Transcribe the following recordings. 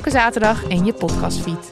Elke zaterdag in je podcastfeed.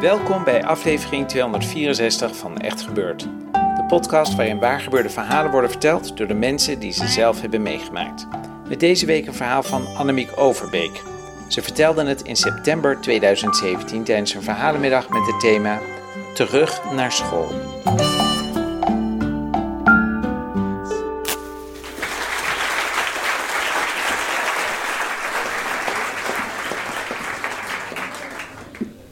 Welkom bij aflevering 264 van Echt Gebeurd. Podcast waarin waargebeurde verhalen worden verteld door de mensen die ze zelf hebben meegemaakt. Met deze week een verhaal van Annemiek Overbeek. Ze vertelde het in september 2017 tijdens een verhalenmiddag met het thema Terug naar school.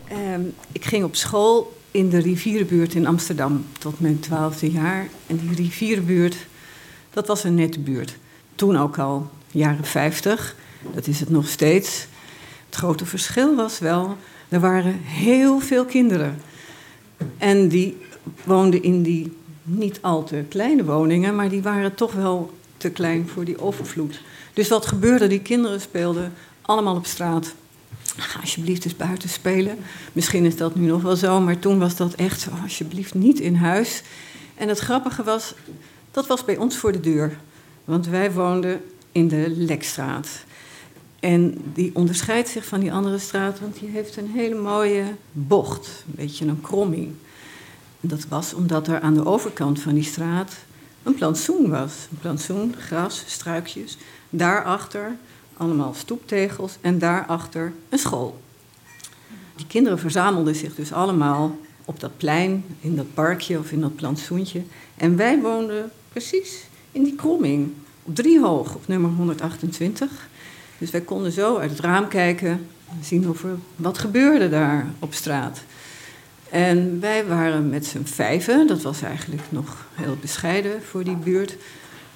Ehm, ik ging op school in de rivierenbuurt in Amsterdam tot mijn twaalfde jaar. En die rivierenbuurt, dat was een nette buurt. Toen ook al, jaren 50. Dat is het nog steeds. Het grote verschil was wel, er waren heel veel kinderen. En die woonden in die niet al te kleine woningen, maar die waren toch wel te klein voor die overvloed. Dus wat gebeurde? Die kinderen speelden allemaal op straat. Ga alsjeblieft eens buiten spelen. Misschien is dat nu nog wel zo, maar toen was dat echt zo. Alsjeblieft niet in huis. En het grappige was, dat was bij ons voor de deur. Want wij woonden in de Lekstraat. En die onderscheidt zich van die andere straat, want die heeft een hele mooie bocht. Een beetje een kromming. En dat was omdat er aan de overkant van die straat een plantsoen was. Een plantsoen, gras, struikjes. Daarachter allemaal stoeptegels en daarachter een school. Die kinderen verzamelden zich dus allemaal op dat plein, in dat parkje of in dat plantsoentje. En wij woonden precies in die kromming, op drie hoog, op nummer 128. Dus wij konden zo uit het raam kijken en zien of er wat gebeurde daar op straat. En wij waren met z'n vijven, dat was eigenlijk nog heel bescheiden voor die buurt.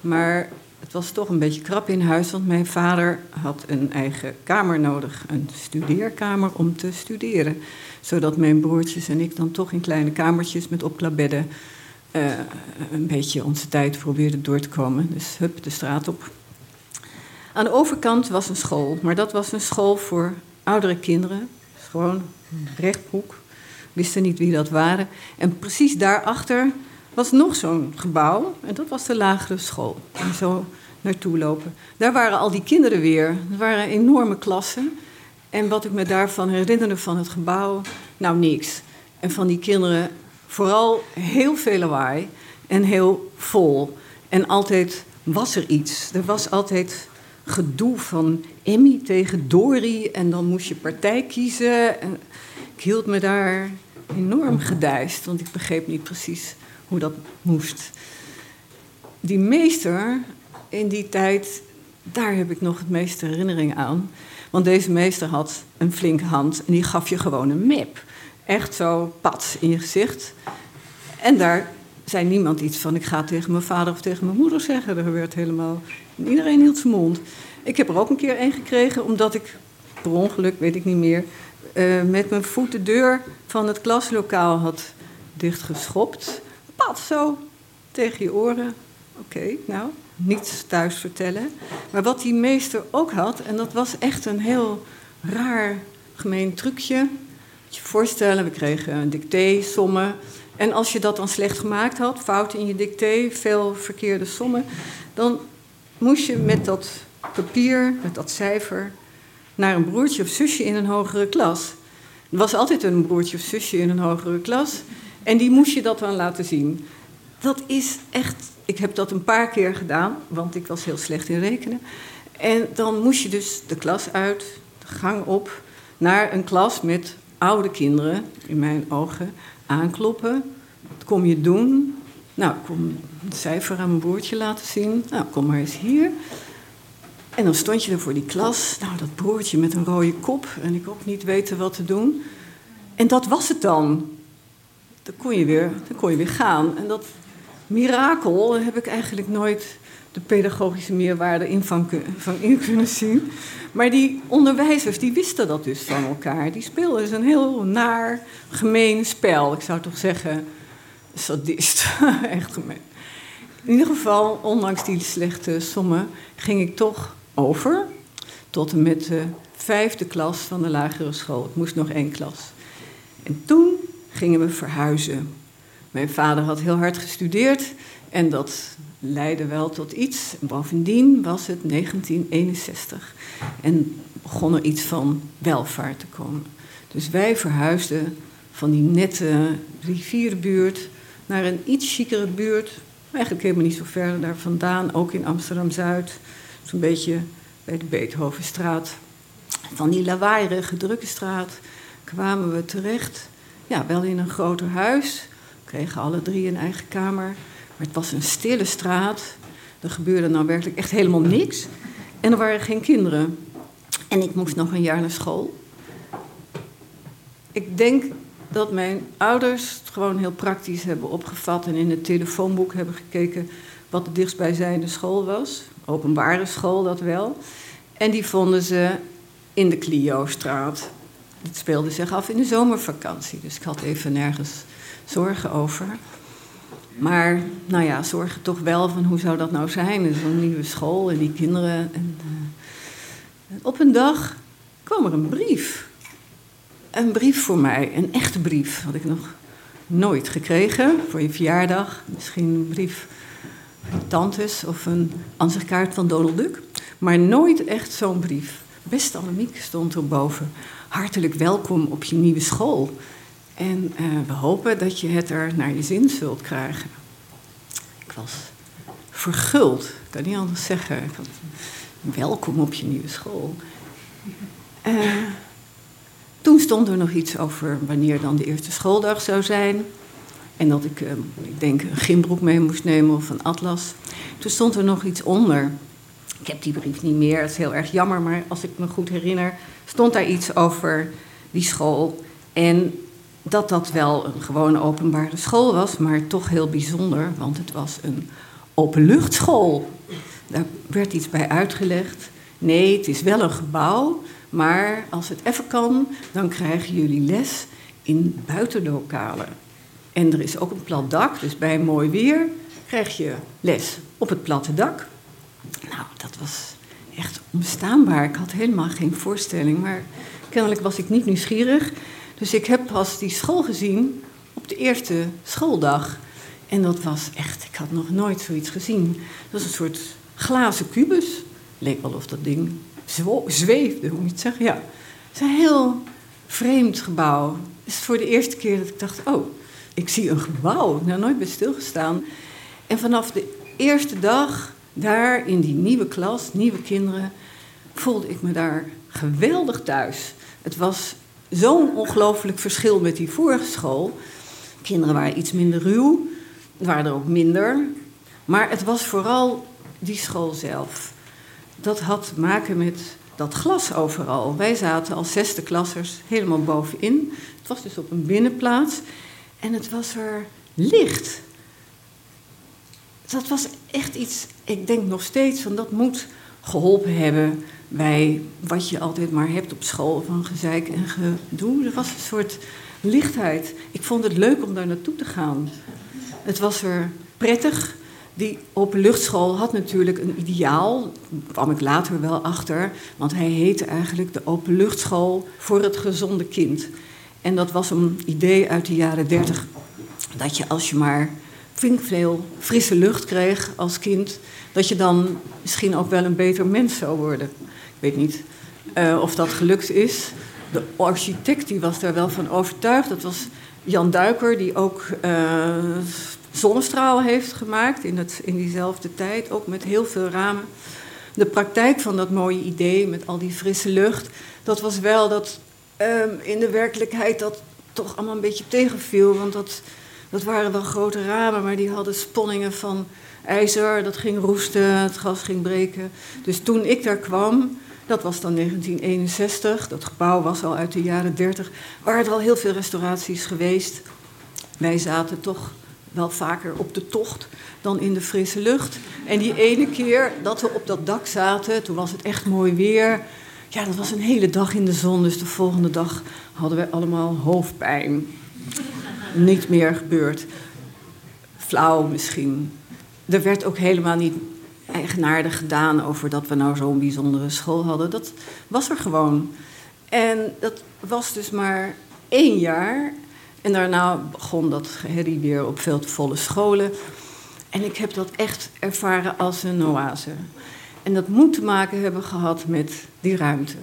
Maar het was toch een beetje krap in huis, want mijn vader had een eigen kamer nodig, een studeerkamer om te studeren. Zodat mijn broertjes en ik dan toch in kleine kamertjes met opklapbedden uh, een beetje onze tijd probeerden door te komen. Dus hup, de straat op. Aan de overkant was een school, maar dat was een school voor oudere kinderen. Gewoon rechthoek, wisten niet wie dat waren. En precies daarachter was nog zo'n gebouw en dat was de lagere school. En zo naartoe lopen. Daar waren al die kinderen weer. Er waren enorme klassen. En wat ik me daarvan herinnerde van het gebouw, nou niks. En van die kinderen vooral heel veel lawaai en heel vol. En altijd was er iets. Er was altijd gedoe van Emmy tegen Dori en dan moest je partij kiezen. En ik hield me daar enorm gedijst, want ik begreep niet precies hoe dat moest. Die meester in die tijd, daar heb ik nog het meeste herinnering aan. Want deze meester had een flinke hand en die gaf je gewoon een map. Echt zo pats in je gezicht. En daar zei niemand iets van: ik ga tegen mijn vader of tegen mijn moeder zeggen. Er gebeurt helemaal. Iedereen hield zijn mond. Ik heb er ook een keer een gekregen, omdat ik per ongeluk, weet ik niet meer, uh, met mijn voet de deur van het klaslokaal had dichtgeschopt. Pat zo tegen je oren. Oké, nou, niets thuis vertellen. Maar wat die meester ook had, en dat was echt een heel raar gemeen trucje. Moet je voorstellen, we kregen een dicté, sommen. En als je dat dan slecht gemaakt had, fout in je dicté, veel verkeerde sommen, dan moest je met dat papier, met dat cijfer, naar een broertje of zusje in een hogere klas. Er was altijd een broertje of zusje in een hogere klas. En die moest je dat dan laten zien. Dat is echt. Ik heb dat een paar keer gedaan, want ik was heel slecht in rekenen. En dan moest je dus de klas uit, de gang op, naar een klas met oude kinderen, in mijn ogen, aankloppen. Wat kom je doen? Nou, kon een cijfer aan mijn broertje laten zien. Nou, kom maar eens hier. En dan stond je er voor die klas. Nou, dat broertje met een rode kop. En ik ook niet weten wat te doen. En dat was het dan. Dan kon je weer, dan kon je weer gaan. En dat mirakel heb ik eigenlijk nooit de pedagogische meerwaarde in, van, van in kunnen zien. Maar die onderwijzers die wisten dat dus van elkaar. Die speelden dus een heel naar, gemeen spel. Ik zou toch zeggen, sadist. Echt gemeen. In ieder geval, ondanks die slechte sommen, ging ik toch over tot en met de vijfde klas van de lagere school. Ik moest nog één klas. En toen gingen we verhuizen. Mijn vader had heel hard gestudeerd en dat leidde wel tot iets. Bovendien was het 1961 en begon er iets van welvaart te komen. Dus wij verhuisden van die nette rivierbuurt naar een iets chicere buurt. Eigenlijk helemaal niet zo ver daar vandaan, ook in Amsterdam-Zuid. Zo'n beetje bij de Beethovenstraat. Van die lawaaierige drukke straat kwamen we terecht. Ja, wel in een groter huis. We kregen alle drie een eigen kamer. Maar het was een stille straat. Er gebeurde nou werkelijk echt helemaal niks. En er waren geen kinderen. En ik moest nog een jaar naar school. Ik denk dat mijn ouders het gewoon heel praktisch hebben opgevat en in het telefoonboek hebben gekeken wat de dichtstbijzijnde school was. Openbare school, dat wel. En die vonden ze in de Clio-straat. Het speelde zich af in de zomervakantie, dus ik had even nergens zorgen over. Maar, nou ja, zorgen toch wel van hoe zou dat nou zijn, zo'n nieuwe school en die kinderen. En, uh, op een dag kwam er een brief. Een brief voor mij, een echte brief, had ik nog nooit gekregen voor je verjaardag. Misschien een brief van tantes of een ansichtkaart van Donald Duck. Maar nooit echt zo'n brief. Beste Annemiek stond erboven. Hartelijk welkom op je nieuwe school. En uh, we hopen dat je het er naar je zin zult krijgen. Ik was verguld, ik kan niet anders zeggen. Welkom op je nieuwe school. Uh, toen stond er nog iets over wanneer dan de eerste schooldag zou zijn. En dat ik, uh, ik denk, een gymbroek mee moest nemen of een atlas. Toen stond er nog iets onder. Ik heb die brief niet meer, dat is heel erg jammer, maar als ik me goed herinner, stond daar iets over die school. En dat dat wel een gewone openbare school was, maar toch heel bijzonder, want het was een openluchtschool. Daar werd iets bij uitgelegd. Nee, het is wel een gebouw, maar als het even kan, dan krijgen jullie les in buitenlokalen. En er is ook een plat dak, dus bij mooi weer krijg je les op het platte dak. Nou, dat was echt onbestaanbaar. Ik had helemaal geen voorstelling, maar kennelijk was ik niet nieuwsgierig. Dus ik heb pas die school gezien op de eerste schooldag. En dat was echt, ik had nog nooit zoiets gezien. Dat was een soort glazen kubus. Leek wel of dat ding zweefde, hoe moet je het zeggen? Ja. Het is een heel vreemd gebouw. Het is voor de eerste keer dat ik dacht, oh, ik zie een gebouw. Ik heb nooit bij stilgestaan. En vanaf de eerste dag daar in die nieuwe klas, nieuwe kinderen, voelde ik me daar geweldig thuis. Het was zo'n ongelooflijk verschil met die vorige school. Kinderen waren iets minder ruw, waren er ook minder. Maar het was vooral die school zelf. Dat had te maken met dat glas overal. Wij zaten als zesde klassers helemaal bovenin. Het was dus op een binnenplaats. En het was er licht. Dat was echt iets, ik denk nog steeds, van dat moet geholpen hebben bij wat je altijd maar hebt op school van gezeik en gedoe. Er was een soort lichtheid. Ik vond het leuk om daar naartoe te gaan. Het was er prettig. Die openluchtschool had natuurlijk een ideaal, daar kwam ik later wel achter, want hij heette eigenlijk de openluchtschool voor het gezonde kind. En dat was een idee uit de jaren dertig, dat je als je maar veel frisse lucht kreeg als kind, dat je dan misschien ook wel een beter mens zou worden. Ik weet niet uh, of dat gelukt is. De architect die was daar wel van overtuigd. Dat was Jan Duiker, die ook uh, zonnestraal heeft gemaakt in, het, in diezelfde tijd, ook met heel veel ramen. De praktijk van dat mooie idee met al die frisse lucht, dat was wel dat uh, in de werkelijkheid dat toch allemaal een beetje tegenviel. Want dat Dat waren wel grote ramen, maar die hadden sponningen van ijzer. Dat ging roesten, het gas ging breken. Dus toen ik daar kwam, dat was dan 1961, dat gebouw was al uit de jaren 30, waren er al heel veel restauraties geweest. Wij zaten toch wel vaker op de tocht dan in de frisse lucht. En die ene keer dat we op dat dak zaten, toen was het echt mooi weer. Ja, dat was een hele dag in de zon, dus de volgende dag hadden we allemaal hoofdpijn. Niet meer gebeurd. Flauw misschien. Er werd ook helemaal niet eigenaardig gedaan over dat we nou zo'n bijzondere school hadden. Dat was er gewoon. En dat was dus maar één jaar. En daarna begon dat herrie weer op veel te volle scholen. En ik heb dat echt ervaren als een oase. En dat moet te maken hebben gehad met die ruimte.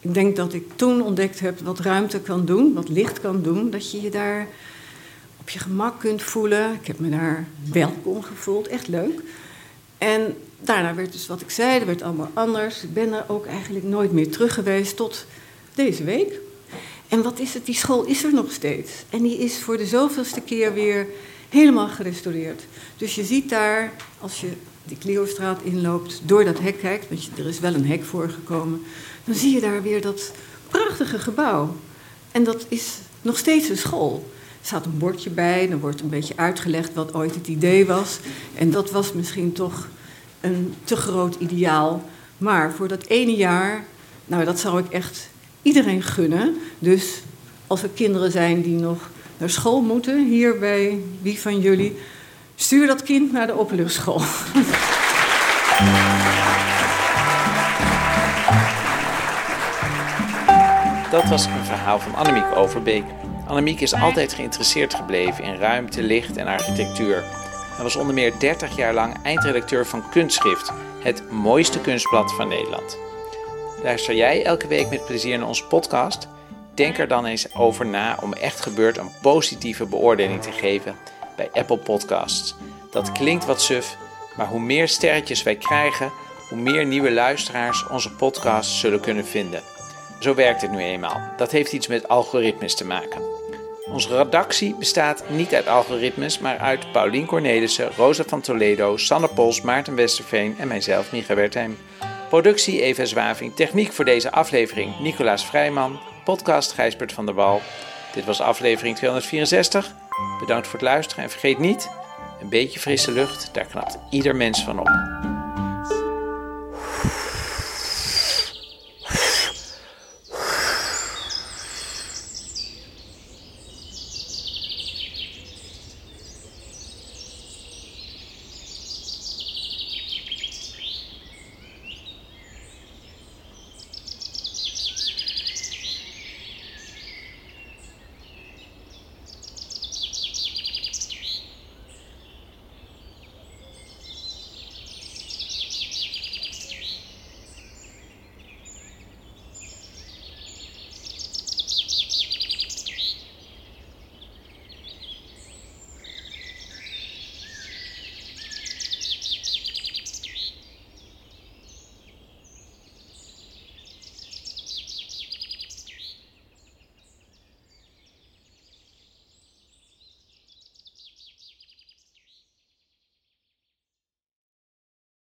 Ik denk dat ik toen ontdekt heb wat ruimte kan doen, wat licht kan doen. Dat je je daar op je gemak kunt voelen. Ik heb me daar welkom gevoeld, echt leuk. En daarna werd dus wat ik zei, er werd allemaal anders. Ik ben er ook eigenlijk nooit meer terug geweest tot deze week. En wat is het? Die school is er nog steeds. En die is voor de zoveelste keer weer helemaal gerestaureerd. Dus je ziet daar, als je die Cleostraat inloopt, door dat hek kijkt, want er is wel een hek voorgekomen, dan zie je daar weer dat prachtige gebouw. En dat is nog steeds een school. Staat een bordje bij, dan wordt een beetje uitgelegd wat ooit het idee was. En dat was misschien toch een te groot ideaal. Maar voor dat ene jaar, nou dat zou ik echt iedereen gunnen. Dus als er kinderen zijn die nog naar school moeten, hier bij wie van jullie, stuur dat kind naar de openluchtschool. Dat was een verhaal van Annemiek Overbeek. Annemiek is altijd geïnteresseerd gebleven in ruimte, licht en architectuur. Hij was onder meer 30 jaar lang eindredacteur van Kunstschrift, het mooiste kunstblad van Nederland. Luister jij elke week met plezier naar onze podcast? Denk er dan eens over na om Echt Gebeurd een positieve beoordeling te geven bij Apple Podcasts. Dat klinkt wat suf, maar hoe meer sterretjes wij krijgen, hoe meer nieuwe luisteraars onze podcast zullen kunnen vinden. Zo werkt het nu eenmaal. Dat heeft iets met algoritmes te maken. Onze redactie bestaat niet uit algoritmes, maar uit Paulien Cornelissen, Rosa van Toledo, Sanne Pols, Maarten Westerveen en mijzelf, Micha Wertheim. Productie Eva Zwaving, techniek voor deze aflevering Nicolaas Vrijman, podcast Gijsbert van der Wal. Dit was aflevering 264. Bedankt voor het luisteren en vergeet niet, een beetje frisse lucht, daar knapt ieder mens van op.